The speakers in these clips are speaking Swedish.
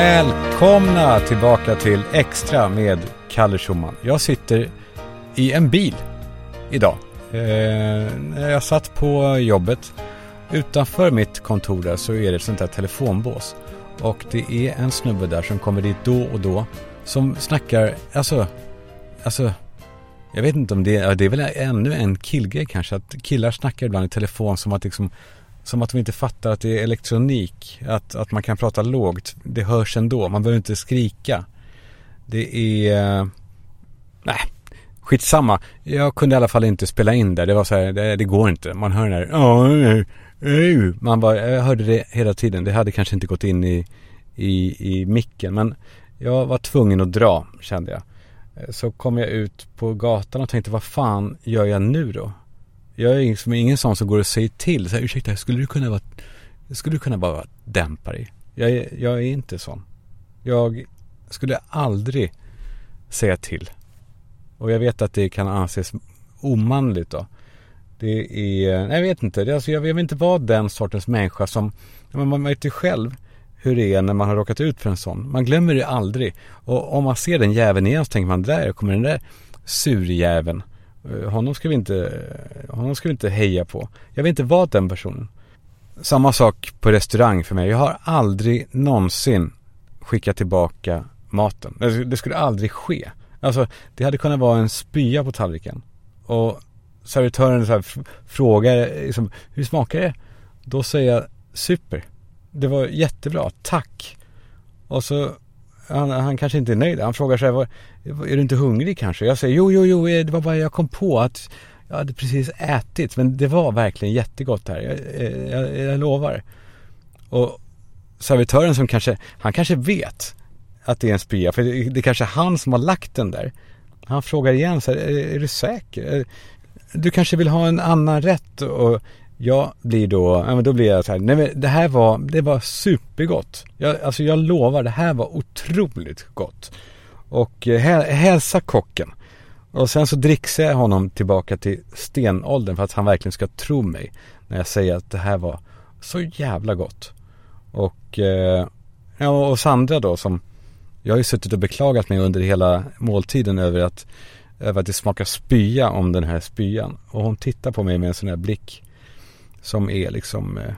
Välkomna tillbaka till Extra med Kalle Schumann. Jag sitter i en bil idag. Eh, jag satt på jobbet. Utanför mitt kontor där så är det ett sånt där telefonbås. Och det är en snubbe där som kommer dit då och då. Som snackar, alltså, alltså jag vet inte om det är, det är väl ännu en killgrej kanske. Att killar snackar ibland i telefon som att liksom som att de inte fattar att det är elektronik. Att, att man kan prata lågt. Det hörs ändå. Man behöver inte skrika. Det är... Nej, skitsamma. Jag kunde i alla fall inte spela in där. Det var så här, det, det går inte. Man hör den här... Man bara, jag hörde det hela tiden. Det hade kanske inte gått in i, i, i micken. Men jag var tvungen att dra, kände jag. Så kom jag ut på gatan och tänkte, vad fan gör jag nu då? Jag är liksom ingen sån som går och säger till. Så här, ursäkta, skulle du kunna vara, skulle du kunna bara dämpa dig? Jag är, jag är inte sån. Jag skulle aldrig säga till. Och jag vet att det kan anses omanligt då. Det är, jag vet inte, det alltså, jag vill inte vara den sortens människa som, man vet ju själv hur det är när man har råkat ut för en sån. Man glömmer det aldrig. Och om man ser den jäveln igen så tänker man, där kommer den där surjäveln. Eh, honom ska vi inte, eh, honom ska vi inte heja på. Jag vill inte vara den personen. Samma sak på restaurang för mig. Jag har aldrig någonsin skickat tillbaka maten. Det skulle aldrig ske. Alltså, det hade kunnat vara en spya på tallriken. Och servitören så här frågar liksom, hur smakar det? Då säger jag super. Det var jättebra, tack. Och så han, han kanske inte är nöjd. Han frågar sig, är du inte hungrig kanske? Jag säger, jo, jo, jo, eh, det var bara jag kom på att jag hade precis ätit. Men det var verkligen jättegott här. Jag, eh, jag, jag lovar. Och servitören som kanske, han kanske vet att det är en spya. För det, det är kanske han som har lagt den där. Han frågar igen så här, är, är du säker? Eh, du kanske vill ha en annan rätt? Och jag blir då, ja men då blir jag så här, nej men det här var, det var supergott. Jag, alltså jag lovar, det här var otroligt gott. Och eh, hälsa kocken. Och sen så dricksar jag honom tillbaka till stenåldern för att han verkligen ska tro mig. När jag säger att det här var så jävla gott. Och, eh, ja, och Sandra då som, jag har ju suttit och beklagat mig under hela måltiden över att, över att det smakar spya om den här spyan. Och hon tittar på mig med en sån här blick som är liksom eh,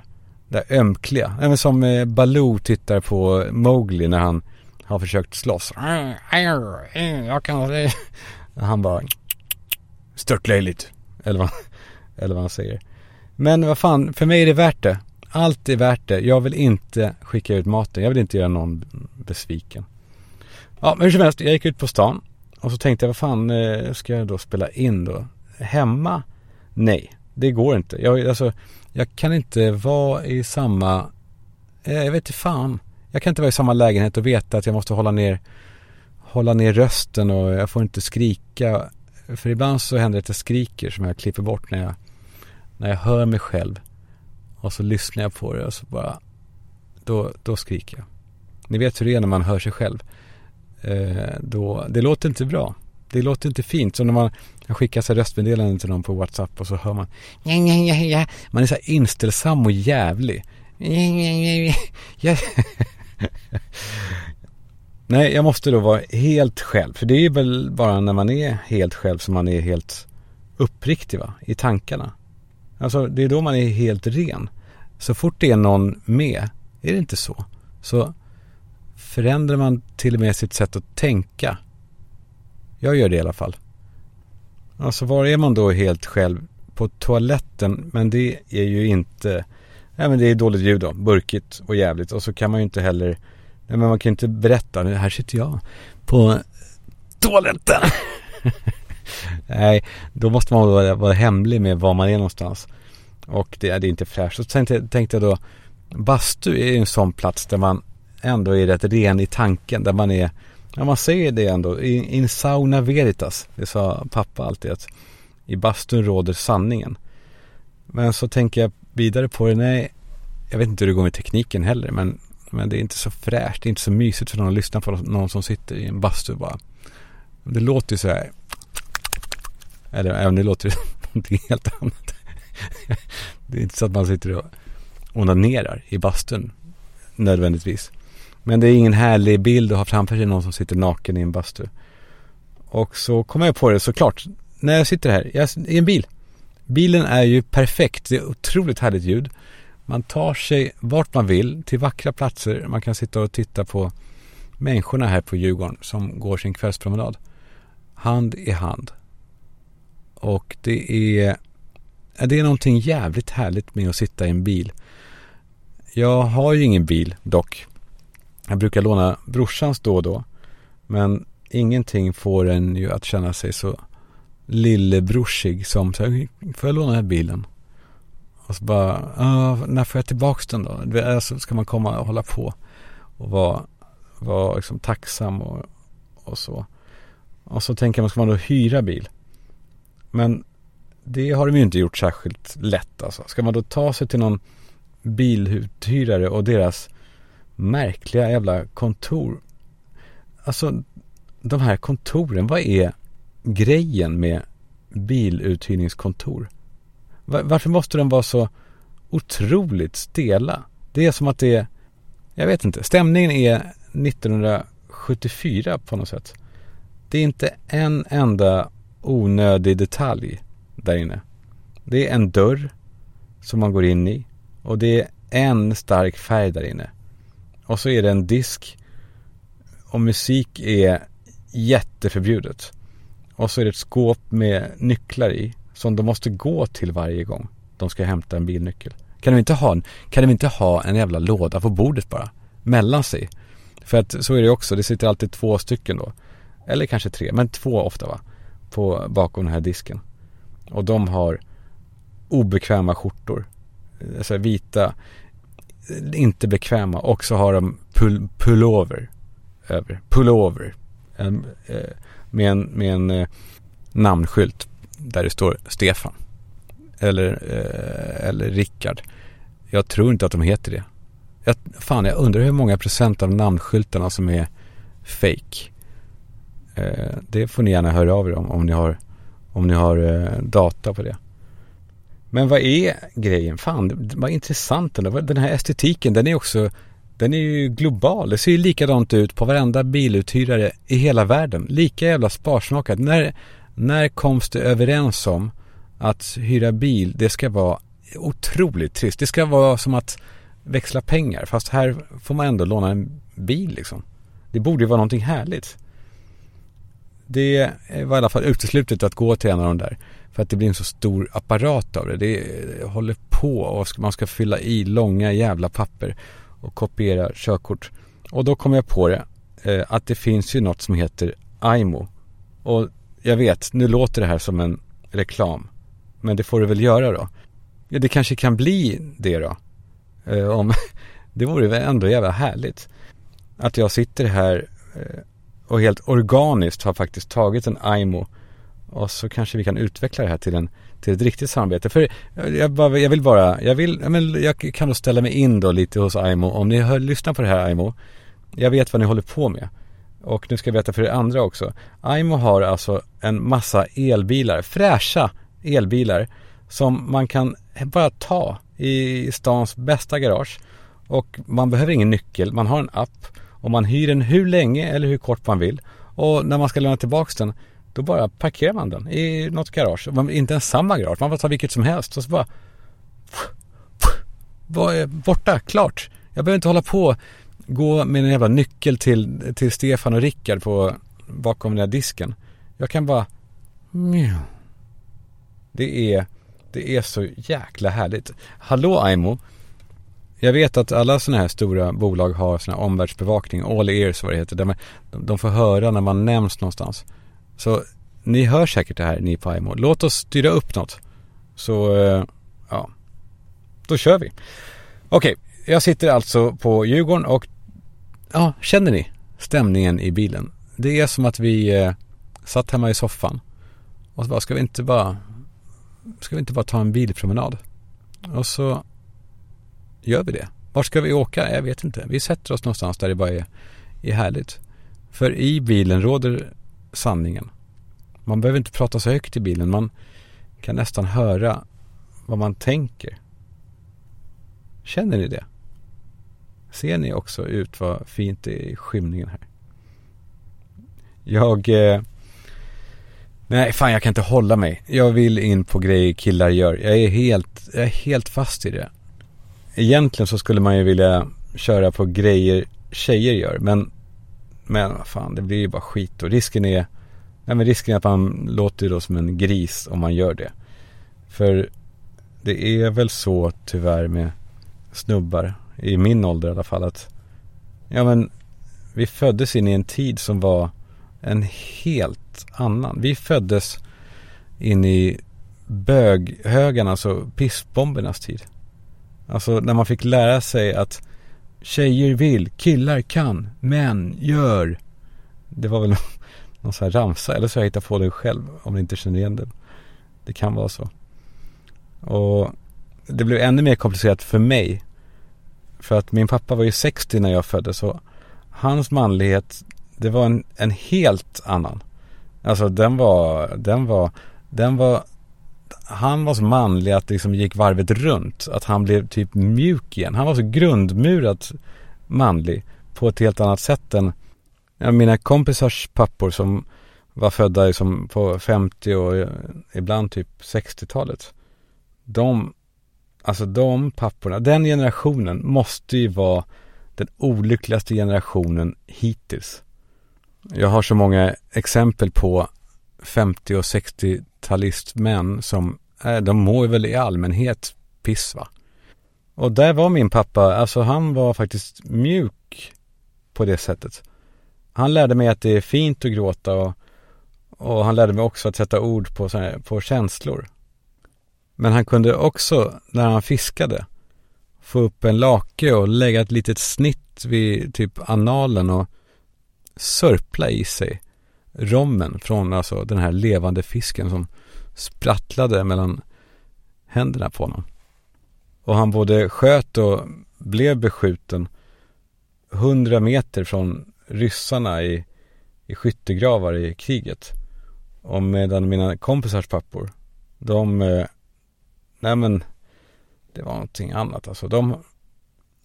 det ömkliga. Även som eh, Baloo tittar på Mowgli när han har försökt slåss. Jag kan... Han bara störtlöjligt. Eller vad, eller vad han säger. Men vad fan, för mig är det värt det. Allt är värt det. Jag vill inte skicka ut maten. Jag vill inte göra någon besviken. Ja, men hur som helst. Jag gick ut på stan. Och så tänkte jag, vad fan eh, ska jag då spela in då? Hemma? Nej. Det går inte. Jag, alltså, jag kan inte vara i samma, eh, jag vet inte fan. Jag kan inte vara i samma lägenhet och veta att jag måste hålla ner, hålla ner rösten och jag får inte skrika. För ibland så händer det att jag skriker som jag klipper bort när jag, när jag hör mig själv. Och så lyssnar jag på det och så bara, då, då skriker jag. Ni vet hur det är när man hör sig själv. Eh, då, det låter inte bra det låter inte fint. Så när man skickar så röstmeddelanden till någon på WhatsApp och så hör man ja, ja, ja, ja. Man är så här inställsam och jävlig. Ja, ja, ja, Nej, jag måste då vara helt själv. För det är väl bara när man är helt själv som man är helt uppriktig va? I tankarna. Alltså det är då man är helt ren. Så fort det är någon med, är det inte så? Så förändrar man till och med sitt sätt att tänka jag gör det i alla fall. Alltså var är man då helt själv? På toaletten, men det är ju inte, nej men det är dåligt ljud då, burkigt och jävligt och så kan man ju inte heller, nej men man kan ju inte berätta, här sitter jag på toaletten. nej, då måste man vara, vara hemlig med var man är någonstans. Och det, det är inte fräscht. Så tänkte, tänkte jag då, bastu är en sån plats där man ändå är rätt ren i tanken, där man är Ja man säger det ändå. In, in sauna veritas. Det sa pappa alltid att i bastun råder sanningen. Men så tänker jag vidare på det. Nej, jag vet inte hur det går med tekniken heller. Men, men det är inte så fräscht. Det är inte så mysigt för någon att lyssna på någon som sitter i en bastu bara. Det låter ju så här. Eller även det låter någonting helt annat. Det är inte så att man sitter och onanerar i bastun nödvändigtvis. Men det är ingen härlig bild att ha framför sig någon som sitter naken i en bastu. Och så kommer jag på det såklart. När jag sitter här, jag, i en bil. Bilen är ju perfekt. Det är otroligt härligt ljud. Man tar sig vart man vill till vackra platser. Man kan sitta och titta på människorna här på Djurgården som går sin kvällspromenad. Hand i hand. Och det är, det är någonting jävligt härligt med att sitta i en bil. Jag har ju ingen bil dock. Jag brukar låna brorsans då och då. Men ingenting får en ju att känna sig så lillebrorsig som så här, får jag låna den här bilen? Och så bara, när får jag tillbaks den då? Alltså, ska man komma och hålla på och vara, vara liksom tacksam och, och så. Och så tänker man, ska man då hyra bil? Men det har de ju inte gjort särskilt lätt alltså. Ska man då ta sig till någon biluthyrare och deras märkliga jävla kontor. Alltså de här kontoren, vad är grejen med biluthyrningskontor? Varför måste de vara så otroligt stela? Det är som att det är, jag vet inte, stämningen är 1974 på något sätt. Det är inte en enda onödig detalj där inne. Det är en dörr som man går in i och det är en stark färg där inne. Och så är det en disk och musik är jätteförbjudet. Och så är det ett skåp med nycklar i som de måste gå till varje gång de ska hämta en bilnyckel. Kan de inte ha en, kan de inte ha en jävla låda på bordet bara? Mellan sig. För att så är det också, det sitter alltid två stycken då. Eller kanske tre, men två ofta va? På, bakom den här disken. Och de har obekväma skjortor. Alltså vita, inte bekväma. Och så har de pull, pullover. Över, pullover. En, eh, med en, med en eh, namnskylt där det står Stefan. Eller, eh, eller Rickard. Jag tror inte att de heter det. Jag, fan, jag undrar hur många procent av namnskyltarna som är fake. Eh, det får ni gärna höra av er om, om ni har, om ni har eh, data på det. Men vad är grejen? Fan, vad intressant den Den här estetiken, den är också den är ju global. Det ser ju likadant ut på varenda biluthyrare i hela världen. Lika jävla sparsmakat. När, när koms det överens om att hyra bil, det ska vara otroligt trist. Det ska vara som att växla pengar. Fast här får man ändå låna en bil liksom. Det borde ju vara någonting härligt. Det var i alla fall uteslutet att gå till en av de där. För att det blir en så stor apparat av det. Det håller på och man ska fylla i långa jävla papper och kopiera körkort. Och då kom jag på det. Eh, att det finns ju något som heter IMO. Och jag vet, nu låter det här som en reklam. Men det får det väl göra då. Ja, det kanske kan bli det då. Eh, om, det vore väl ändå jävla härligt. Att jag sitter här eh, och helt organiskt har faktiskt tagit en AIMO och så kanske vi kan utveckla det här till, en, till ett riktigt samarbete. För jag, bara, jag vill bara, jag vill, men jag kan då ställa mig in då lite hos AIMO. Om ni hör, lyssnar på det här AIMO. Jag vet vad ni håller på med. Och nu ska jag berätta för er andra också. AIMO har alltså en massa elbilar, fräscha elbilar. Som man kan bara ta i stans bästa garage. Och man behöver ingen nyckel, man har en app. Och man hyr den hur länge eller hur kort man vill. Och när man ska lämna tillbaka den då bara parkerar man den i något garage. Inte ens samma garage, man får ta vilket som helst och så bara borta, klart. Jag behöver inte hålla på gå med en jävla nyckel till, till Stefan och Rickard på bakom den här disken. Jag kan bara Det är, det är så jäkla härligt. Hallå Aimo. Jag vet att alla sådana här stora bolag har sådana här omvärldsbevakning, all ears vad det heter. Där man, de får höra när man nämns någonstans. Så ni hör säkert det här ni på IMO. Låt oss styra upp något. Så eh, ja, då kör vi. Okej, okay, jag sitter alltså på Djurgården och ja, känner ni stämningen i bilen? Det är som att vi eh, satt hemma i soffan och så bara, ska vi inte bara, ska vi inte bara ta en bilpromenad? Och så gör vi det. Var ska vi åka? Jag vet inte. Vi sätter oss någonstans där det bara är, är härligt. För i bilen råder sanningen. Man behöver inte prata så högt i bilen. Man kan nästan höra vad man tänker. Känner ni det? Ser ni också ut vad fint det är i skymningen här? Jag... Eh, nej, fan jag kan inte hålla mig. Jag vill in på grejer killar gör. Jag är helt, jag är helt fast i det. Egentligen så skulle man ju vilja köra på grejer tjejer gör. Men, men vad fan, det blir ju bara skit. Och risken är, nej men risken är att man låter då som en gris om man gör det. För det är väl så tyvärr med snubbar, i min ålder i alla fall, att ja men vi föddes in i en tid som var en helt annan. Vi föddes in i böghögarna, alltså pissbombernas tid. Alltså när man fick lära sig att tjejer vill, killar kan, män gör. Det var väl någon, någon sån här ramsa, eller så har jag hittat på det själv om ni inte känner igen det. Det kan vara så. Och det blev ännu mer komplicerat för mig. För att min pappa var ju 60 när jag föddes och hans manlighet, det var en, en helt annan. Alltså den var, den var, den var, han var så manlig att det liksom gick varvet runt. Att han blev typ mjuk igen. Han var så grundmurat manlig på ett helt annat sätt än ja, mina kompisars pappor som var födda liksom på 50 och eh, ibland typ 60-talet de, alltså de papporna, den generationen måste ju vara den olyckligaste generationen hittills. Jag har så många exempel på 50 och 60 40-talistmän som, eh, de mår väl i allmänhet piss va. Och där var min pappa, alltså han var faktiskt mjuk på det sättet. Han lärde mig att det är fint att gråta och, och han lärde mig också att sätta ord på, här, på känslor. Men han kunde också, när han fiskade, få upp en lake och lägga ett litet snitt vid typ analen och sörpla i sig rommen från alltså den här levande fisken som sprattlade mellan händerna på honom. Och han både sköt och blev beskjuten hundra meter från ryssarna i, i skyttegravar i kriget. Och medan mina kompisars pappor, de eh, Nej men Det var någonting annat alltså. De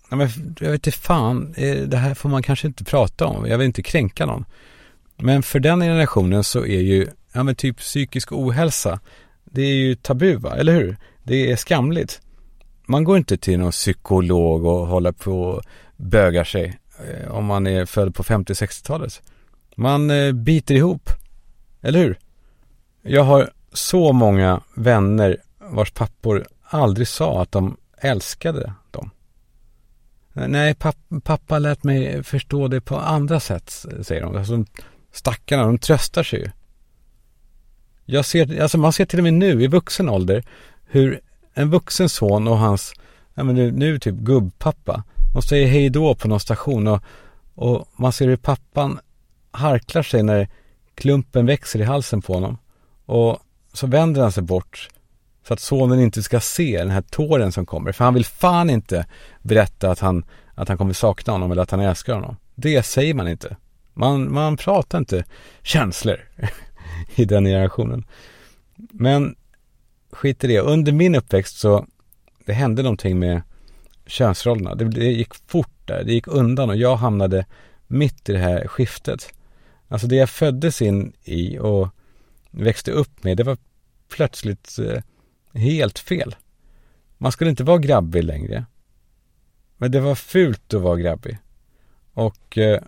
Nej men jag vet inte fan. Eh, det här får man kanske inte prata om. Jag vill inte kränka någon. Men för den generationen så är ju Ja men typ psykisk ohälsa Det är ju tabu va, eller hur? Det är skamligt. Man går inte till någon psykolog och håller på och bögar sig eh, om man är född på 50-60-talet. Man eh, biter ihop. Eller hur? Jag har så många vänner vars pappor aldrig sa att de älskade dem. Nej, pappa, pappa lät mig förstå det på andra sätt, säger de. Alltså, stackarna, de tröstar sig ju. Jag ser, alltså man ser till och med nu i vuxen ålder hur en vuxen son och hans, ja men nu, nu typ gubbpappa, de säger hej då på någon station och, och man ser hur pappan harklar sig när klumpen växer i halsen på honom. Och så vänder han sig bort så att sonen inte ska se den här tåren som kommer. För han vill fan inte berätta att han, att han kommer sakna honom eller att han älskar honom. Det säger man inte. Man, man pratar inte känslor i den generationen. Men skit i det. Under min uppväxt så det hände någonting med könsrollerna. Det, det gick fort där. Det gick undan och jag hamnade mitt i det här skiftet. Alltså det jag föddes in i och växte upp med, det var plötsligt eh, helt fel. Man skulle inte vara grabbig längre. Men det var fult att vara grabbig. Och, eh,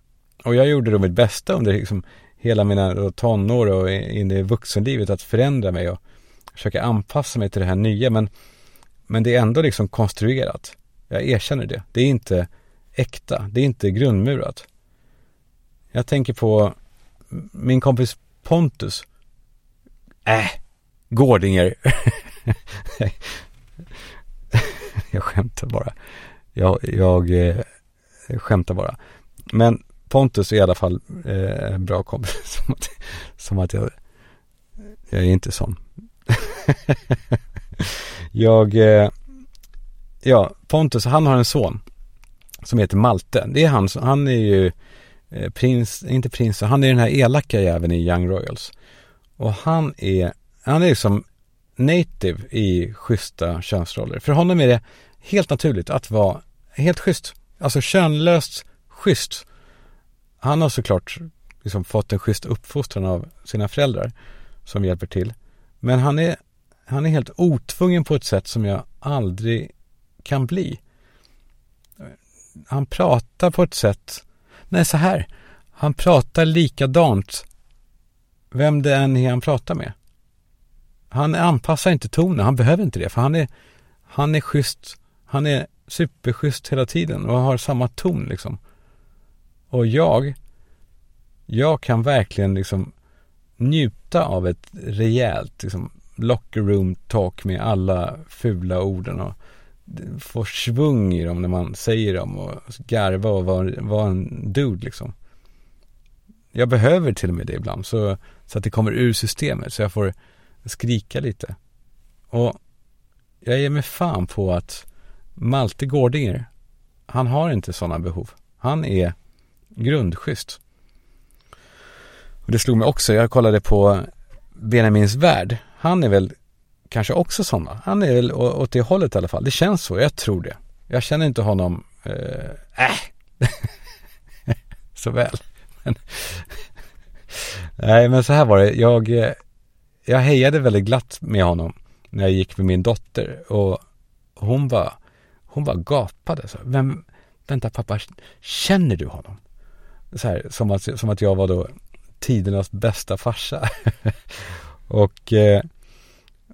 och jag gjorde då mitt bästa under liksom hela mina tonår och in i vuxenlivet att förändra mig och försöka anpassa mig till det här nya. Men, men det är ändå liksom konstruerat. Jag erkänner det. Det är inte äkta. Det är inte grundmurat. Jag tänker på min kompis Pontus. Äh, Gårdinger. jag skämtar bara. Jag, jag eh, skämtar bara. Men Pontus är i alla fall eh, en bra kompis. som, att, som att jag, jag är inte sån. jag, eh, ja, Pontus, han har en son som heter Malte. Det är han, han är ju eh, prins, inte prins, han är den här elaka jäveln i Young Royals. Och han är, han är liksom native i schyssta könsroller. För honom är det helt naturligt att vara helt schysst. alltså könlöst schysst. Han har såklart liksom fått en schysst uppfostran av sina föräldrar som hjälper till. Men han är, han är helt otvungen på ett sätt som jag aldrig kan bli. Han pratar på ett sätt, nej så här, han pratar likadant vem det än är han pratar med. Han anpassar inte tonen, han behöver inte det för han är, han är schysst, han är superschysst hela tiden och har samma ton liksom. Och jag, jag kan verkligen liksom njuta av ett rejält liksom, locker room talk med alla fula orden och få svung i dem när man säger dem och garva och vara, var en dude liksom. Jag behöver till och med det ibland så, så att det kommer ur systemet så jag får skrika lite. Och jag ger mig fan på att Malte Gårdinger, han har inte sådana behov. Han är grundschysst. Och det slog mig också, jag kollade på Benjamins värld. Han är väl kanske också sådana. Han är väl åt det hållet i alla fall. Det känns så, jag tror det. Jag känner inte honom, eh, äh, äh. så väl. Men, nej, men så här var det. Jag, eh, jag hejade väldigt glatt med honom när jag gick med min dotter och hon var, hon var gapade. Så, alltså. Vem, vänta pappa, känner du honom? Så här, som att, som att jag var då tidernas bästa farsa. och, eh,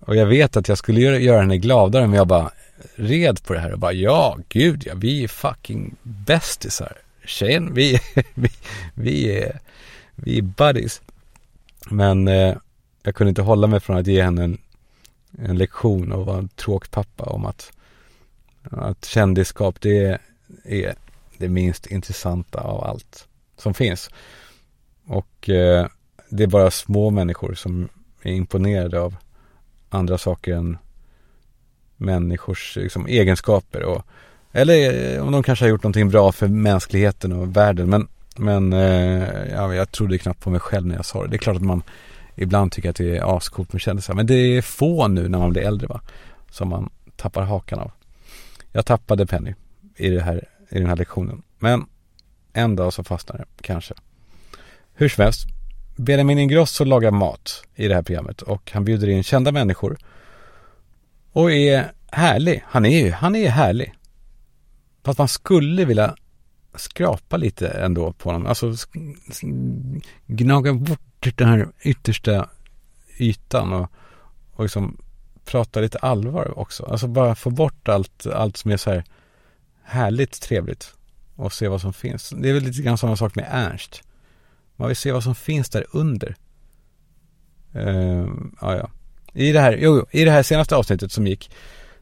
och jag vet att jag skulle göra, göra henne gladare men jag bara red på det här och bara ja, gud ja, vi är fucking bästisar. Tjejen, vi, vi, vi är, vi är buddies. Men eh, jag kunde inte hålla mig från att ge henne en, en lektion och vara en tråkpappa om att, att kändisskap det är det minst intressanta av allt som finns. Och eh, det är bara små människor som är imponerade av andra saker än människors liksom, egenskaper. Och, eller eh, om de kanske har gjort någonting bra för mänskligheten och världen. Men, men eh, ja, jag trodde knappt på mig själv när jag sa det. Det är klart att man ibland tycker att det är ascoolt med kändisar. Men det är få nu när man blir äldre va. Som man tappar hakan av. Jag tappade Penny i, det här, i den här lektionen. Men en dag så fastnar det, kanske. Hur som helst, Benjamin Ingrosso lagar mat i det här programmet och han bjuder in kända människor och är härlig. Han är ju, han är härlig. Fast man skulle vilja skrapa lite ändå på honom. Alltså gnaga bort den här yttersta ytan och, och liksom prata lite allvar också. Alltså bara få bort allt, allt som är så här härligt trevligt och se vad som finns. Det är väl lite grann samma sak med Ernst. Man vill se vad som finns där under. Uh, ja, ja. I det här, jo, i det här senaste avsnittet som gick,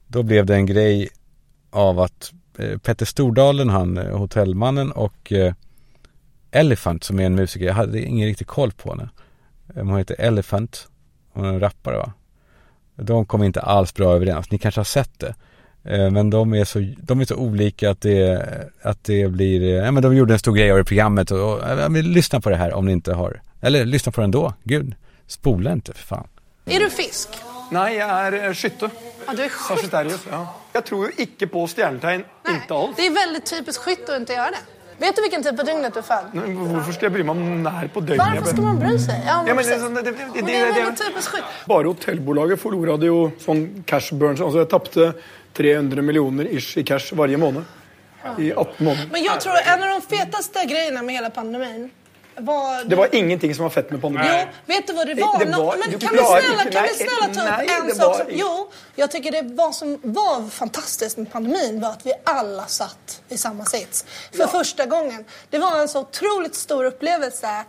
då blev det en grej av att eh, Petter Stordalen, han eh, hotellmannen och eh, Elephant som är en musiker, jag hade ingen riktig koll på henne. Ehm, hon heter Elephant, hon är en rappare va. De kom inte alls bra överens, ni kanske har sett det. Eh, men de är, så, de är så olika att det, att det blir, eh, ja men de gjorde en stor grej av det programmet och, och ja, lyssna på det här om ni inte har, eller lyssna på det ändå, gud, spola inte för fan. Är du fisk? Nej, jag är eh, skytte. Ja, du är skytte? Sagittarius, ja. Jag tror ju inte på stjärntecken, inte alls. Det är väldigt typiskt skytte att inte göra det. Vet du vilken tid på dygnet du född? Varför ska jag bry mig om när på dygnet? Varför ska man bry sig? Ja, men, Ja, men precis. det, det, det, det, Men det är väldigt typiskt skytte. Bara hotellbolaget förlorade ju sån cash burn. Alltså jag tappade 300 miljoner ish i cash varje månad. I 18 månader. Men jag tror en av de fetaste grejerna med hela pandemin var... Det var ingenting som var fett med pandemin. Jo, vet du vad det var? Det- det var- men kan vi snälla, inte- kan vi snälla ta upp en sak var som... Jo, jag tycker det var som var fantastiskt med pandemin var att vi alla satt i samma sits. För första gången. Det var en så otroligt stor upplevelse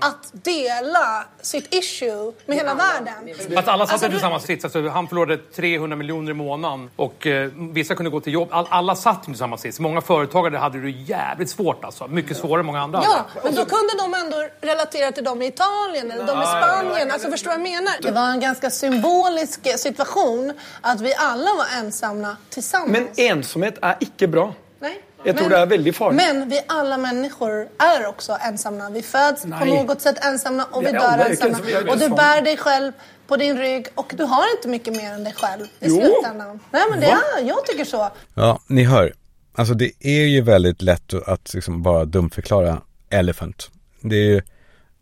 att dela sitt issue med hela världen. Att alla satt Alltså, i du- samma sits. Alltså, han förlorade 300 miljoner i månaden och eh, vissa kunde gå till jobb. All, alla satt i samma sits. Många företagare hade det jävligt svårt alltså. Mycket svårare än många andra. Ja, men då kunde de ändå relatera till dem i Italien eller de i Spanien. Alltså förstår du vad jag menar? Det var en ganska symbolisk situation att vi alla var ensamma tillsammans. Men ensamhet är inte bra. Nej. Jag tror det är väldigt farligt. Men vi alla människor är också ensamma. Vi föds på Nej. något sätt ensamma och vi dör ensamma. Och du bär dig själv på din rygg och du har inte mycket mer än dig själv i Jo. slutändan. Nej men det är, jag tycker så. Ja, ni hör. alltså det är ju väldigt lätt att liksom bara dumförklara elephant. Det är ju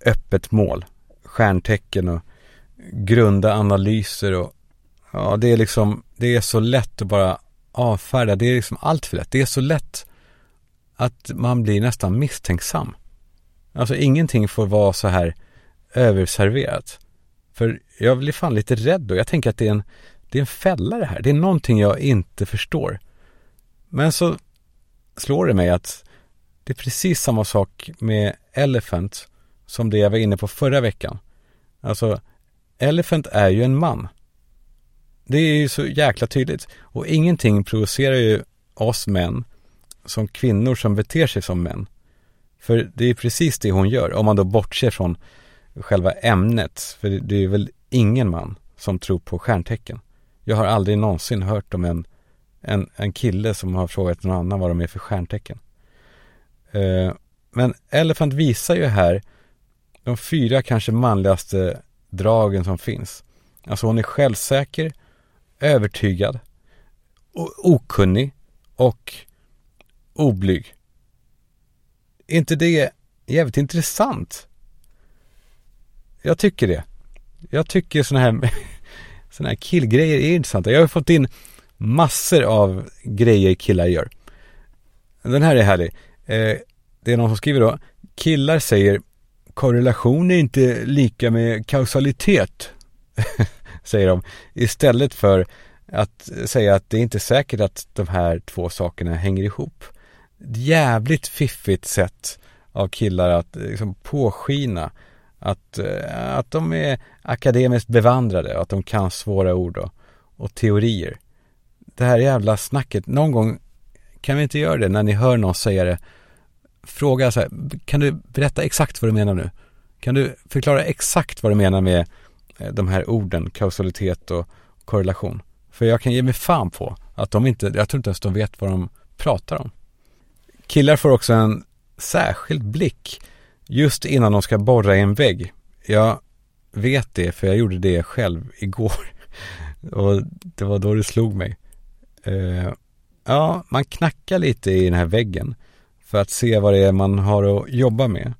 öppet mål, stjärntecken och grunda analyser och ja, det är liksom, det är så lätt att bara avfärda. Det är liksom allt för lätt. Det är så lätt att man blir nästan misstänksam. Alltså ingenting får vara så här överserverat. För jag blir fan lite rädd då. Jag tänker att det är en, det är en fälla det här. Det är någonting jag inte förstår. Men så slår det mig att det är precis samma sak med Elephant som det jag var inne på förra veckan. Alltså, Elephant är ju en man. Det är ju så jäkla tydligt. Och ingenting provocerar ju oss män som kvinnor som beter sig som män. För det är precis det hon gör, om man då bortser från själva ämnet. För det är väl ingen man som tror på stjärntecken. Jag har aldrig någonsin hört om en, en, en kille som har frågat någon annan vad de är för stjärntecken. Eh, men Elephant visar ju här de fyra kanske manligaste dragen som finns. Alltså hon är självsäker, övertygad, okunnig och oblyg. Är inte det jävligt intressant? Jag tycker det. Jag tycker sådana här, såna här killgrejer är intressanta. Jag har fått in massor av grejer killar gör. Den här är härlig. Eh, det är någon som skriver då. Killar säger korrelation är inte lika med kausalitet. säger de. Istället för att säga att det är inte säkert att de här två sakerna hänger ihop. Jävligt fiffigt sätt av killar att eh, liksom påskina att, eh, att de är akademiskt bevandrade och att de kan svåra ord och, och teorier. Det här jävla snacket, någon gång kan vi inte göra det när ni hör någon säga det. Fråga så här, kan du berätta exakt vad du menar nu? Kan du förklara exakt vad du menar med eh, de här orden, kausalitet och korrelation? För jag kan ge mig fan på att de inte, jag tror inte ens de vet vad de pratar om. Killar får också en särskild blick just innan de ska borra i en vägg. Jag vet det för jag gjorde det själv igår. Och det var då det slog mig. Eh, Ja, man knackar lite i den här väggen för att se vad det är man har att jobba med.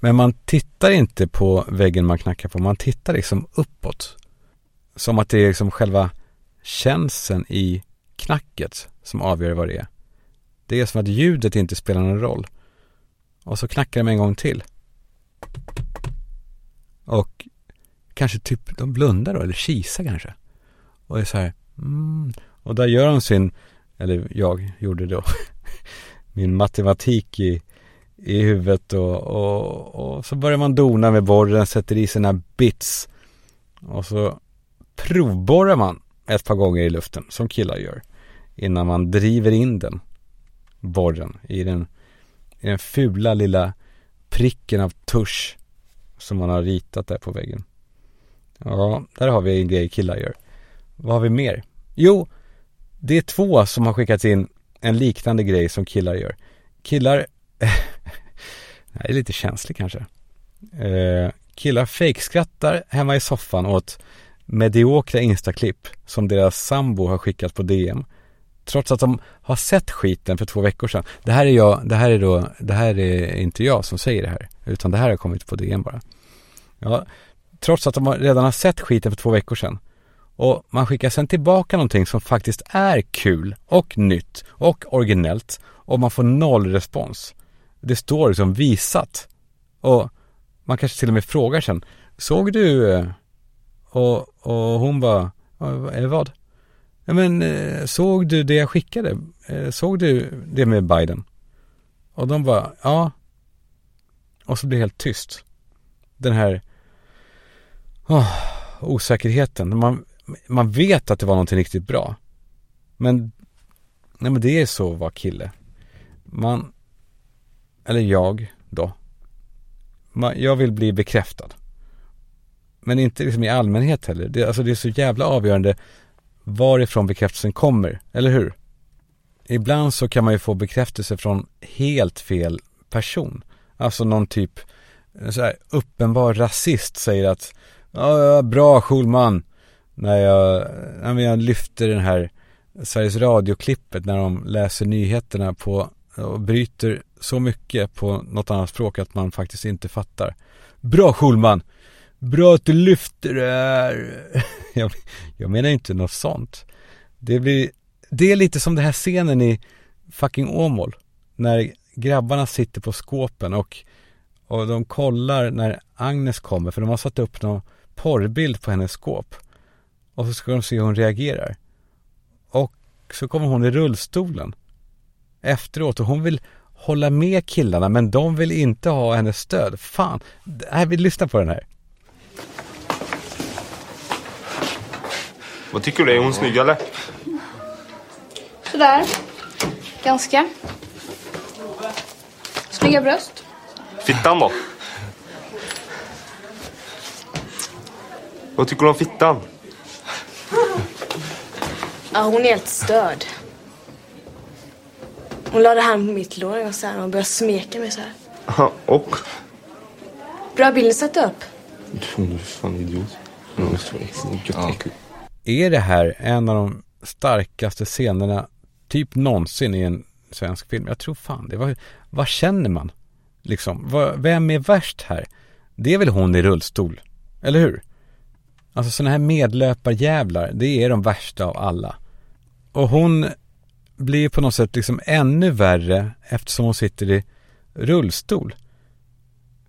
Men man tittar inte på väggen man knackar på, man tittar liksom uppåt. Som att det är liksom själva känseln i knacket som avgör vad det är. Det är som att ljudet inte spelar någon roll. Och så knackar de en gång till. Och kanske typ, de blundar då, eller kisar kanske. Och är så här, mm. Och där gör de sin, eller jag gjorde då, min matematik i, i huvudet och, och, och så börjar man dona med borren, sätter i sina bits. Och så provborrar man ett par gånger i luften, som killar gör. Innan man driver in den, borren, i den i den fula lilla pricken av tusch som man har ritat där på väggen. Ja, där har vi en grej killar gör. Vad har vi mer? Jo, det är två som har skickat in en liknande grej som killar gör. Killar, det här är lite känsligt kanske. Eh, killar fejkskrattar hemma i soffan åt mediokra instaklipp som deras sambo har skickat på DM Trots att de har sett skiten för två veckor sedan. Det här är jag, det här är då, det här är inte jag som säger det här. Utan det här har kommit på DM bara. Ja, trots att de redan har sett skiten för två veckor sedan. Och man skickar sen tillbaka någonting som faktiskt är kul och nytt och originellt. Och man får noll respons. Det står liksom visat. Och man kanske till och med frågar sen. Såg du? Eh, och, och hon bara, eh, vad? Ja men eh, såg du det jag skickade? Såg du det med Biden? Och de bara, ja. Och så blir det helt tyst. Den här oh, osäkerheten. Man, man vet att det var någonting riktigt bra. Men, nej men det är så att vara kille. Man, eller jag då. Man, jag vill bli bekräftad. Men inte liksom i allmänhet heller. Det, alltså det är så jävla avgörande varifrån bekräftelsen kommer, eller hur? Ibland så kan man ju få bekräftelse från helt fel person. Alltså någon typ så här, uppenbar rasist säger att ja, bra Schulman när jag, när jag lyfter den här Sveriges Radio-klippet när de läser nyheterna på och bryter så mycket på något annat språk att man faktiskt inte fattar. Bra Schulman! Bra att du lyfter det här! jag, jag menar inte något sånt. Det blir, det är lite som den här scenen i fucking Åmål. När grabbarna sitter på skåpen och, och de kollar när Agnes kommer för de har satt upp någon porrbild på hennes skåp. Och så ska de se hur hon reagerar. Och så kommer hon i rullstolen efteråt och hon vill hålla med killarna men de vill inte ha hennes stöd. Fan, här, vi lyssnar på den här. Vad tycker du? Är hon snygg eller? Sådär. Ganska. Snygga bröst. Fittan då? Vad tycker du om fittan? Ja, hon är helt störd. Hon lade hand på mitt lår och, så här, och började smeka mig så här. Ja, och? Bra bild ni satte upp. Du är fan idiot. Ja. Är det här en av de starkaste scenerna typ någonsin i en svensk film? Jag tror fan det. Vad, vad känner man? Liksom, vad, vem är värst här? Det är väl hon i rullstol? Eller hur? Alltså sådana här medlöparjävlar, det är de värsta av alla. Och hon blir på något sätt liksom ännu värre eftersom hon sitter i rullstol.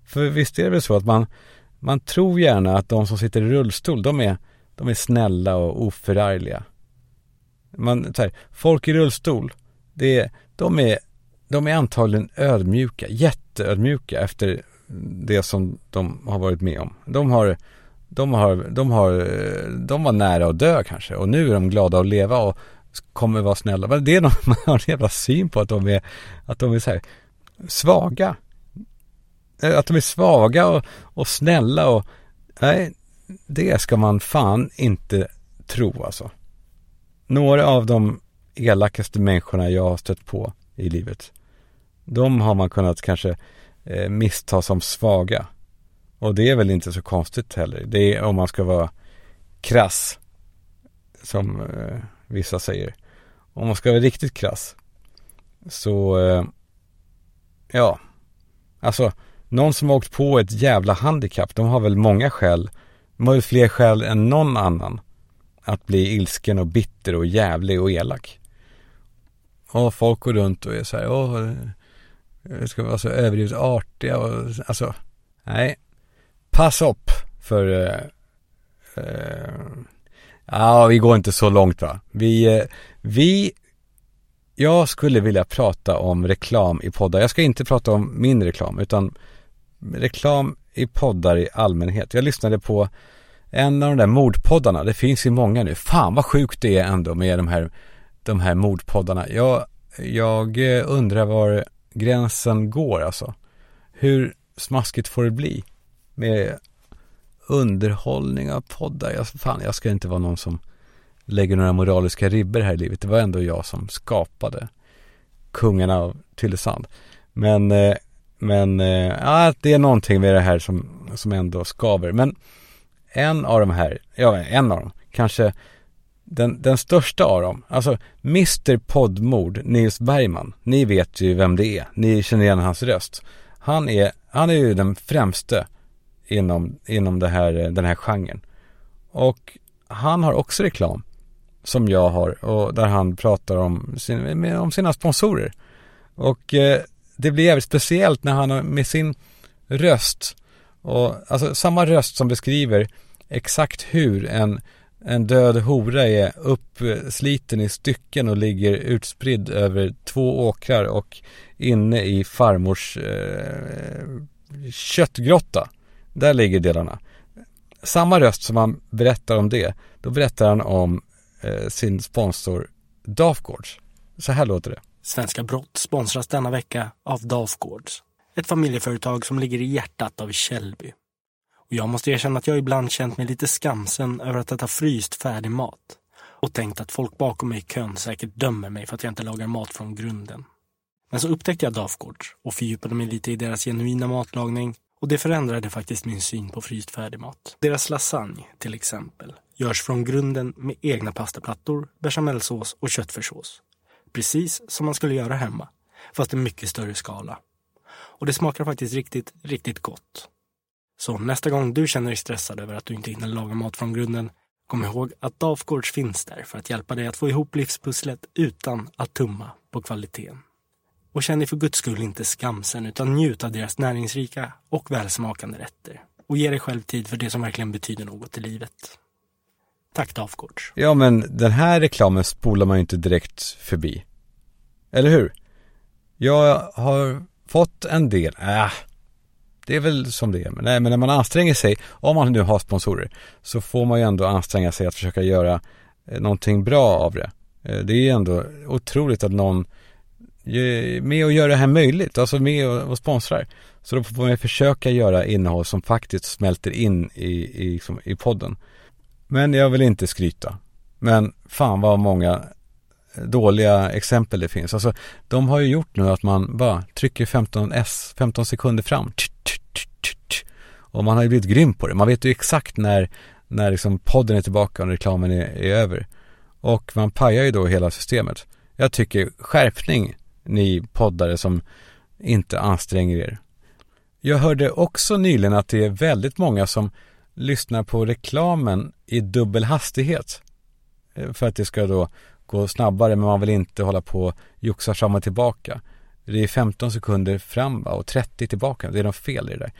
För visst är det väl så att man, man tror gärna att de som sitter i rullstol, de är, de är snälla och oförargliga. Man, så här, folk i rullstol, det är, de, är, de är antagligen ödmjuka, jätteödmjuka efter det som de har varit med om. De har, de har, de har, de var nära att dö kanske och nu är de glada att leva och kommer vara snälla. Men det är någon, man har en jävla syn på att de är, att de är så här svaga. Eh, att de är svaga och, och snälla och nej, det ska man fan inte tro alltså. Några av de elakaste människorna jag har stött på i livet. De har man kunnat kanske eh, missta som svaga. Och det är väl inte så konstigt heller. Det är om man ska vara krass. Som eh, vissa säger. Om man ska vara riktigt krass. Så, eh, ja. Alltså, någon som har åkt på ett jävla handikapp, de har väl många skäl. De har väl fler skäl än någon annan. Att bli ilsken och bitter och jävlig och elak. Och folk går runt och är så här, åh, ska vara så överdrivet artiga och alltså, nej. Pass upp för eh, eh, Ja, vi går inte så långt va. Vi, eh, vi, jag skulle vilja prata om reklam i poddar. Jag ska inte prata om min reklam, utan reklam i poddar i allmänhet. Jag lyssnade på en av de där mordpoddarna. Det finns ju många nu. Fan vad sjukt det är ändå med de här, de här mordpoddarna. Jag, jag eh, undrar var gränsen går alltså. Hur smaskigt får det bli med underhållning av poddar. Jag, fan, jag ska inte vara någon som lägger några moraliska ribber här i livet. Det var ändå jag som skapade kungarna av Tylösand. Men, eh, men ja, det är någonting med det här som, som ändå skaver. Men en av de här, ja en av dem, kanske den, den största av dem, alltså Mr Poddmord, Nils Bergman. Ni vet ju vem det är. Ni känner igen hans röst. Han är, han är ju den främste inom, inom det här, den här genren. Och han har också reklam som jag har och där han pratar om, sin, om sina sponsorer. Och eh, det blir jävligt speciellt när han med sin röst och alltså samma röst som beskriver exakt hur en, en död hora är uppsliten i stycken och ligger utspridd över två åkrar och inne i farmors eh, köttgrotta. Där ligger delarna. Samma röst som han berättar om det, då berättar han om eh, sin sponsor Dafgårds. Så här låter det. Svenska Brott sponsras denna vecka av Dafgårds. Ett familjeföretag som ligger i hjärtat av Källby. Och jag måste erkänna att jag ibland känt mig lite skamsen över att äta fryst färdig mat. Och tänkt att folk bakom mig i kön säkert dömer mig för att jag inte lagar mat från grunden. Men så upptäckte jag Dafgårds och fördjupade mig lite i deras genuina matlagning och det förändrade faktiskt min syn på fryst färdigmat. Deras lasagne, till exempel, görs från grunden med egna pastaplattor, bechamelsås och köttfärssås. Precis som man skulle göra hemma, fast i mycket större skala. Och det smakar faktiskt riktigt, riktigt gott. Så nästa gång du känner dig stressad över att du inte hinner laga mat från grunden, kom ihåg att Dafgårds finns där för att hjälpa dig att få ihop livspusslet utan att tumma på kvaliteten. Och känn dig för guds skull inte skamsen utan njut av deras näringsrika och välsmakande rätter. Och ge dig själv tid för det som verkligen betyder något i livet. Tack Dafgårds. Ja, men den här reklamen spolar man ju inte direkt förbi. Eller hur? Jag har fått en del, äh, det är väl som det är. Men, nej, men när man anstränger sig, om man nu har sponsorer, så får man ju ändå anstränga sig att försöka göra eh, någonting bra av det. Eh, det är ju ändå otroligt att någon med och gör det här möjligt, alltså med och, och sponsrar. Så då får man försöka göra innehåll som faktiskt smälter in i, i, liksom, i podden. Men jag vill inte skryta. Men fan vad många dåliga exempel det finns. Alltså de har ju gjort nu att man bara trycker 15 S, 15 sekunder fram. Och man har ju blivit grym på det. Man vet ju exakt när, när liksom podden är tillbaka och reklamen är, är över. Och man pajar ju då hela systemet. Jag tycker skärpning ni poddare som inte anstränger er. Jag hörde också nyligen att det är väldigt många som lyssnar på reklamen i dubbel hastighet. Eh, för att det ska då gå snabbare men man vill inte hålla på och joxa fram och tillbaka. Det är 15 sekunder fram och 30 tillbaka. Det är något fel i det där.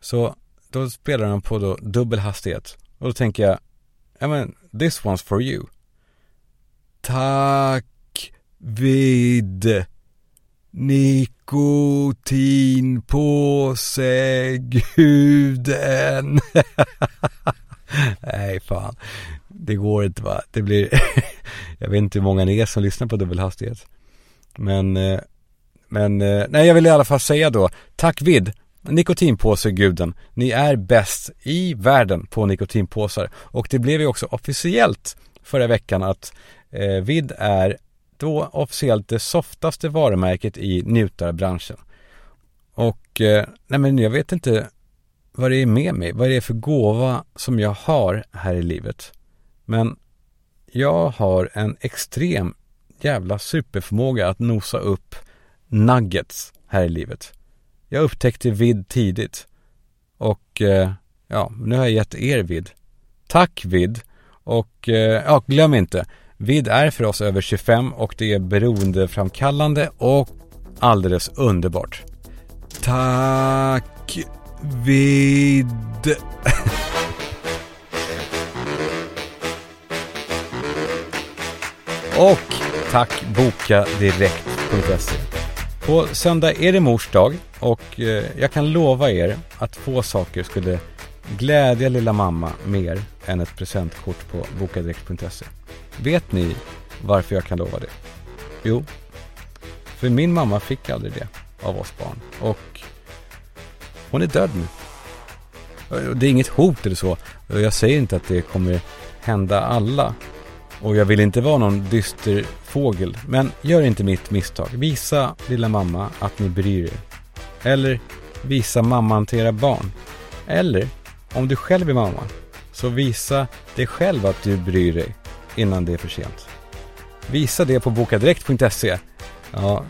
Så då spelar de på då dubbel hastighet. Och då tänker jag, ja men, this one's for you. Tack vid nikotinpåseguden. Nej fan, det går inte va. Det blir, jag vet inte hur många ni är som lyssnar på dubbelhastighet. Men, eh, men, eh, nej jag vill i alla fall säga då, tack vid Nikotinpåseguden, ni är bäst i världen på nikotinpåsar. Och det blev ju också officiellt förra veckan att eh, Vid är då officiellt det softaste varumärket i njutarbranschen. Och eh, nej men jag vet inte vad det är med mig, vad det är för gåva som jag har här i livet. Men jag har en extrem jävla superförmåga att nosa upp nuggets här i livet. Jag upptäckte vid tidigt. Och eh, ja, nu har jag gett er vid. Tack vid. Och eh, ja, glöm inte. Vid är för oss över 25 och det är beroendeframkallande och alldeles underbart. Tack vid. och tack bokadirekt.se. På söndag är det mors dag och eh, jag kan lova er att få saker skulle glädja lilla mamma mer än ett presentkort på bokadirekt.se. Vet ni varför jag kan lova det? Jo, för min mamma fick aldrig det av oss barn och hon är död nu. Det är inget hot eller så. Jag säger inte att det kommer hända alla. Och jag vill inte vara någon dyster fågel. Men gör inte mitt misstag. Visa lilla mamma att ni bryr er. Eller visa mamman till era barn. Eller om du själv är mamma. Så visa dig själv att du bryr dig innan det är för sent. Visa det på bokadirekt.se. Ja,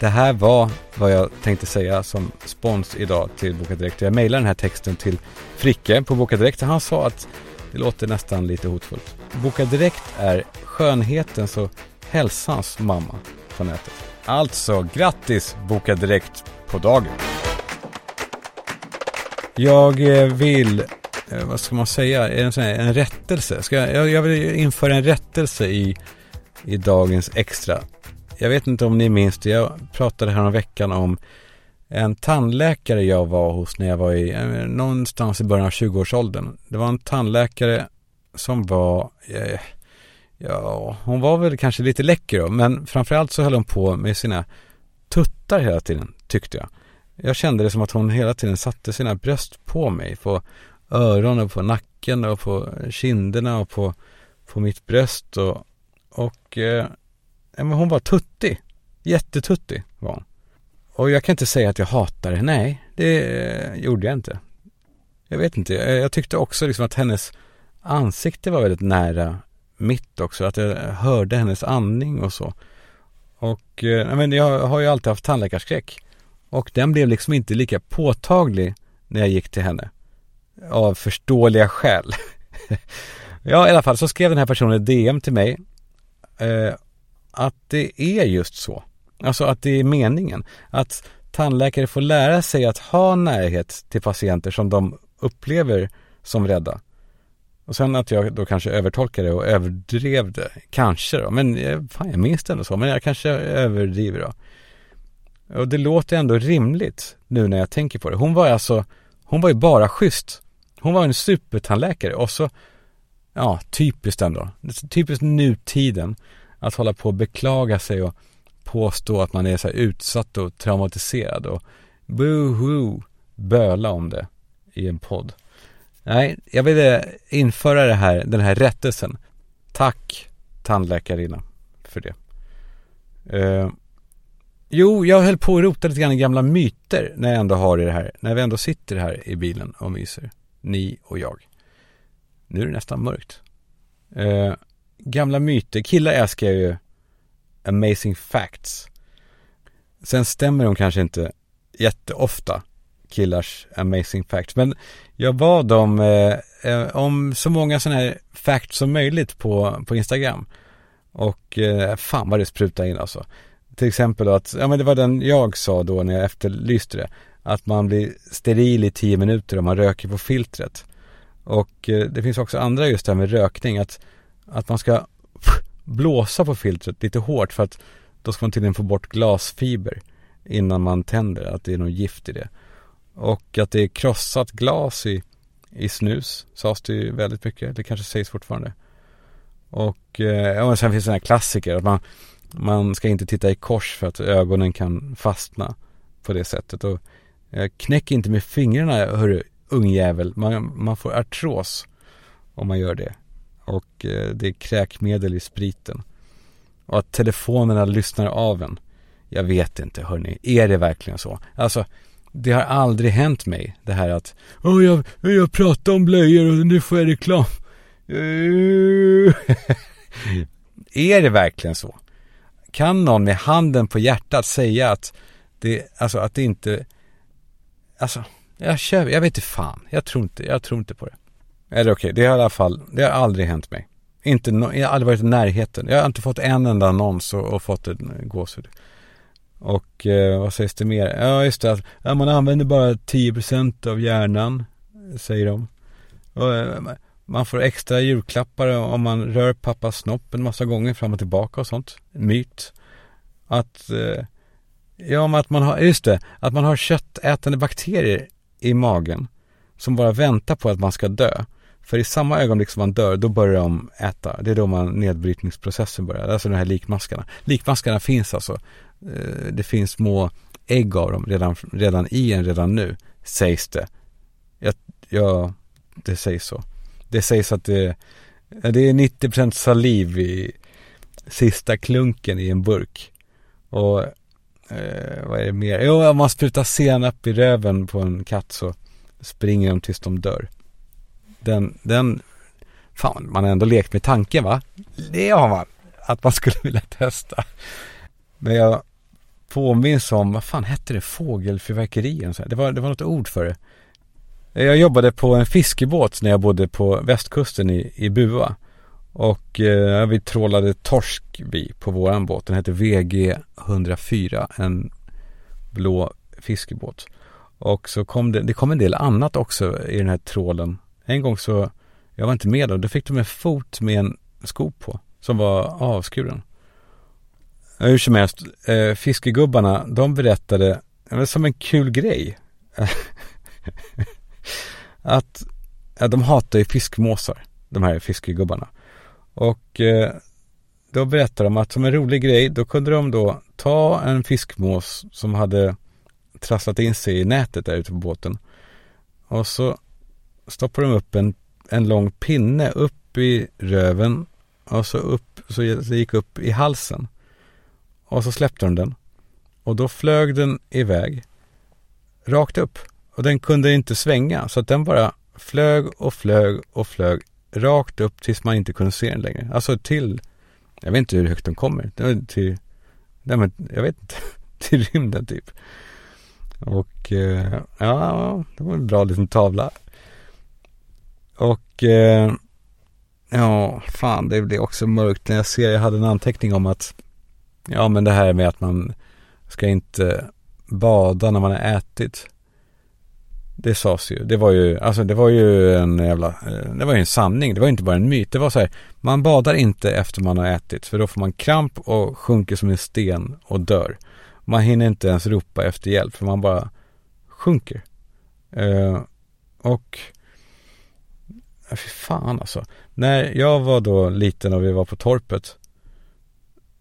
det här var vad jag tänkte säga som spons idag till Boka Direkt. Jag mejlade den här texten till Fricke på Boka Direkt och han sa att det låter nästan lite hotfullt. Boka Direkt är skönhetens och hälsans mamma på nätet. Alltså, grattis Boka Direkt på dagen! Jag eh, vill, Eh, vad ska man säga, en, sån här, en rättelse. Ska jag, jag vill införa en rättelse i, i dagens extra. Jag vet inte om ni minns det, jag pratade här om veckan om en tandläkare jag var hos när jag var i, eh, någonstans i början av 20-årsåldern. Det var en tandläkare som var, eh, ja, hon var väl kanske lite läcker då, men framförallt så höll hon på med sina tuttar hela tiden, tyckte jag. Jag kände det som att hon hela tiden satte sina bröst på mig, För öronen, på nacken och på kinderna och på, på mitt bröst och, och eh, men hon var tuttig. Jättetuttig var hon. Och jag kan inte säga att jag hatar henne. Nej, det eh, gjorde jag inte. Jag vet inte. Jag tyckte också liksom att hennes ansikte var väldigt nära mitt också. Att jag hörde hennes andning och så. Och eh, men jag har ju alltid haft tandläkarskräck. Och den blev liksom inte lika påtaglig när jag gick till henne. Av förståeliga skäl. ja, i alla fall så skrev den här personen ett DM till mig. Eh, att det är just så. Alltså att det är meningen. Att tandläkare får lära sig att ha närhet till patienter som de upplever som rädda. Och sen att jag då kanske övertolkade och överdrev det. Kanske då, men eh, fan jag minns det ändå så. Men jag kanske överdriver då. Och det låter ändå rimligt nu när jag tänker på det. Hon var alltså, hon var ju bara schysst. Hon var en supertandläkare och så, ja, typiskt ändå. Typiskt nutiden att hålla på och beklaga sig och påstå att man är så här utsatt och traumatiserad och boohoo böla om det i en podd. Nej, jag ville införa det här, den här rättelsen. Tack tandläkarinna för det. Eh, jo, jag höll på att rota lite grann i gamla myter när jag ändå har det här. När vi ändå sitter här i bilen och myser. Ni och jag. Nu är det nästan mörkt. Eh, gamla myter. Killar älskar ju amazing facts. Sen stämmer de kanske inte jätteofta killars amazing facts. Men jag bad dem eh, eh om så många sådana här facts som möjligt på, på Instagram. Och eh, fan vad det sprutade in alltså. Till exempel att, ja men det var den jag sa då när jag efterlyste det. Att man blir steril i tio minuter om man röker på filtret. Och eh, det finns också andra just det här med rökning. Att, att man ska blåsa på filtret lite hårt för att då ska man tydligen få bort glasfiber innan man tänder, att det är något gift i det. Och att det är krossat glas i, i snus sades det ju väldigt mycket. Det kanske sägs fortfarande. Och eh, sen finns det här klassiker. Att man, man ska inte titta i kors för att ögonen kan fastna på det sättet. Och Eh, knäck inte med fingrarna hörru ungjävel. Man, man får artros om man gör det. Och eh, det är kräkmedel i spriten. Och att telefonerna lyssnar av en. Jag vet inte hörni, är det verkligen så? Alltså det har aldrig hänt mig det här att oh, jag, jag pratar om blöjor och nu får jag reklam. är det verkligen så? Kan någon med handen på hjärtat säga att det, alltså att det inte, alltså, jag kör, jag vet inte fan, jag tror inte, jag tror inte på det. Eller okej, okay, det har i alla fall, det har aldrig hänt mig. Inte, jag har aldrig varit i närheten. Jag har inte fått en enda annons och, och fått en gåshud. Och eh, vad sägs det mer? Ja just det, ja, man använder bara 10% av hjärnan, säger de. Och, eh, man får extra julklappar om man rör pappas snopp en massa gånger fram och tillbaka och sånt. Myt. Att, eh, ja om att man har, just det, att man har köttätande bakterier i magen som bara väntar på att man ska dö. För i samma ögonblick som man dör, då börjar de äta. Det är då man nedbrytningsprocessen börjar. Alltså de här likmaskarna. Likmaskarna finns alltså eh, det finns små ägg av dem redan, redan i en redan nu, sägs det. Ja, ja, det sägs så. Det sägs att det, det är 90% saliv i sista klunken i en burk. Och eh, vad är det mer? Jo, om man sprutar senap i röven på en katt så springer de tills de dör. Den, den, fan man har ändå lekt med tanken va? Det har man. Att man skulle vilja testa. Men jag påminns om, vad fan hette det, fågelfyrverkeri? Det var, det var något ord för det. Jag jobbade på en fiskebåt när jag bodde på västkusten i, i Bua. Och eh, vi trålade torsk vi på våran båt. Den hette VG 104, en blå fiskebåt. Och så kom det, det kom en del annat också i den här trålen. En gång så, jag var inte med då, då fick de en fot med en sko på som var avskuren. Hur som helst, eh, fiskegubbarna, de berättade, som en kul grej. att ja, de hatar ju fiskmåsar, de här fiskegubbarna. Och eh, då berättade de att som en rolig grej, då kunde de då ta en fiskmås som hade trasslat in sig i nätet där ute på båten. Och så stoppade de upp en, en lång pinne upp i röven och så upp, så gick upp i halsen. Och så släppte de den. Och då flög den iväg. Rakt upp. Och den kunde inte svänga. Så att den bara flög och flög och flög rakt upp tills man inte kunde se den längre. Alltså till, jag vet inte hur högt de kommer. Till, nej men jag vet inte, till rymden typ. Och eh, ja, det var en bra liten tavla. Och eh, ja, fan det blir också mörkt när jag ser, jag hade en anteckning om att ja men det här med att man ska inte bada när man har ätit. Det sades ju. Det var ju, alltså det var ju en jävla, eh, det var ju en sanning. Det var inte bara en myt. Det var så här, man badar inte efter man har ätit. För då får man kramp och sjunker som en sten och dör. Man hinner inte ens ropa efter hjälp för man bara sjunker. Eh, och, ja, fy fan alltså. När jag var då liten och vi var på torpet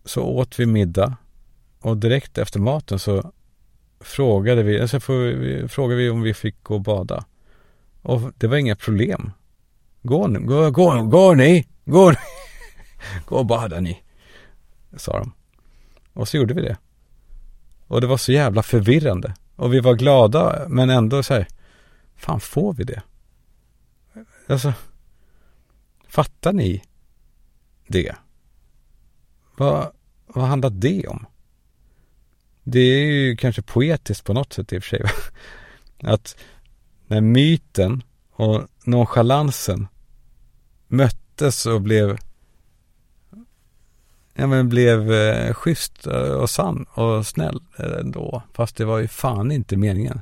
så åt vi middag och direkt efter maten så frågade vi, alltså frågade vi om vi fick gå och bada. Och det var inga problem. Gå, gå, gå, gå ni, gå ni. gå och bada ni, sa de. Och så gjorde vi det. Och det var så jävla förvirrande. Och vi var glada, men ändå så här, fan får vi det? Alltså, fattar ni det? Vad, vad handlar det om? Det är ju kanske poetiskt på något sätt i och för sig. Att när myten och nonchalansen möttes och blev ja men blev eh, schysst eh, och sann och snäll eh, ändå. Fast det var ju fan inte meningen.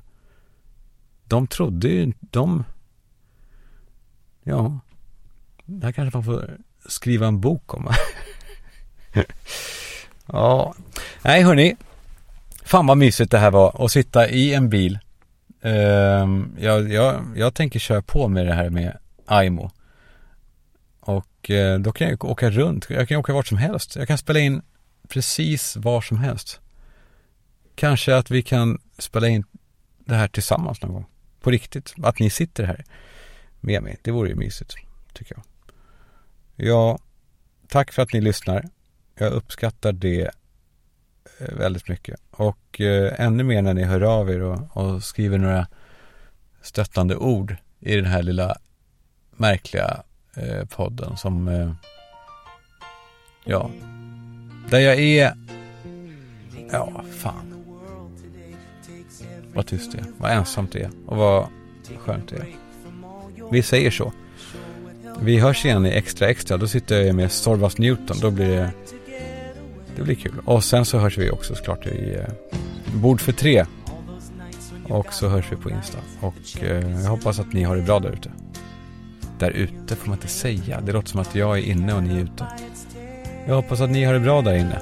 De trodde ju, de, ja, det här kanske man får skriva en bok om. ja, nej hörni, Fan vad mysigt det här var att sitta i en bil. Uh, jag, jag, jag tänker köra på med det här med Aimo. Och uh, då kan jag åka runt. Jag kan åka vart som helst. Jag kan spela in precis var som helst. Kanske att vi kan spela in det här tillsammans någon gång. På riktigt. Att ni sitter här med mig. Det vore ju mysigt, tycker jag. Ja, tack för att ni lyssnar. Jag uppskattar det Eh, väldigt mycket. Och eh, ännu mer när ni hör av er och, och, skriver några stöttande ord i den här lilla märkliga eh, podden som eh, ja, där jag är ja, fan vad tyst det är, vad ensamt det är och vad skönt det är. Vi säger så. Vi hörs igen i Extra Extra. Då sitter jag med Sorvas Newton. Då blir det det blir kul. Och sen så hörs vi också såklart i eh, Bord för tre. Och så hörs vi på Insta. Och eh, jag hoppas att ni har det bra där ute. Där ute får man inte säga. Det låter som att jag är inne och ni är ute. Jag hoppas att ni har det bra där inne.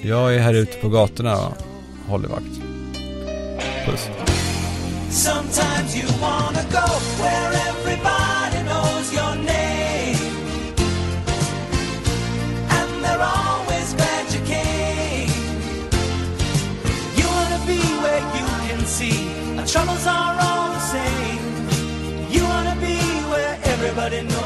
Jag är här ute på gatorna och håller vakt. Puss. Troubles are all the same. You wanna be where everybody knows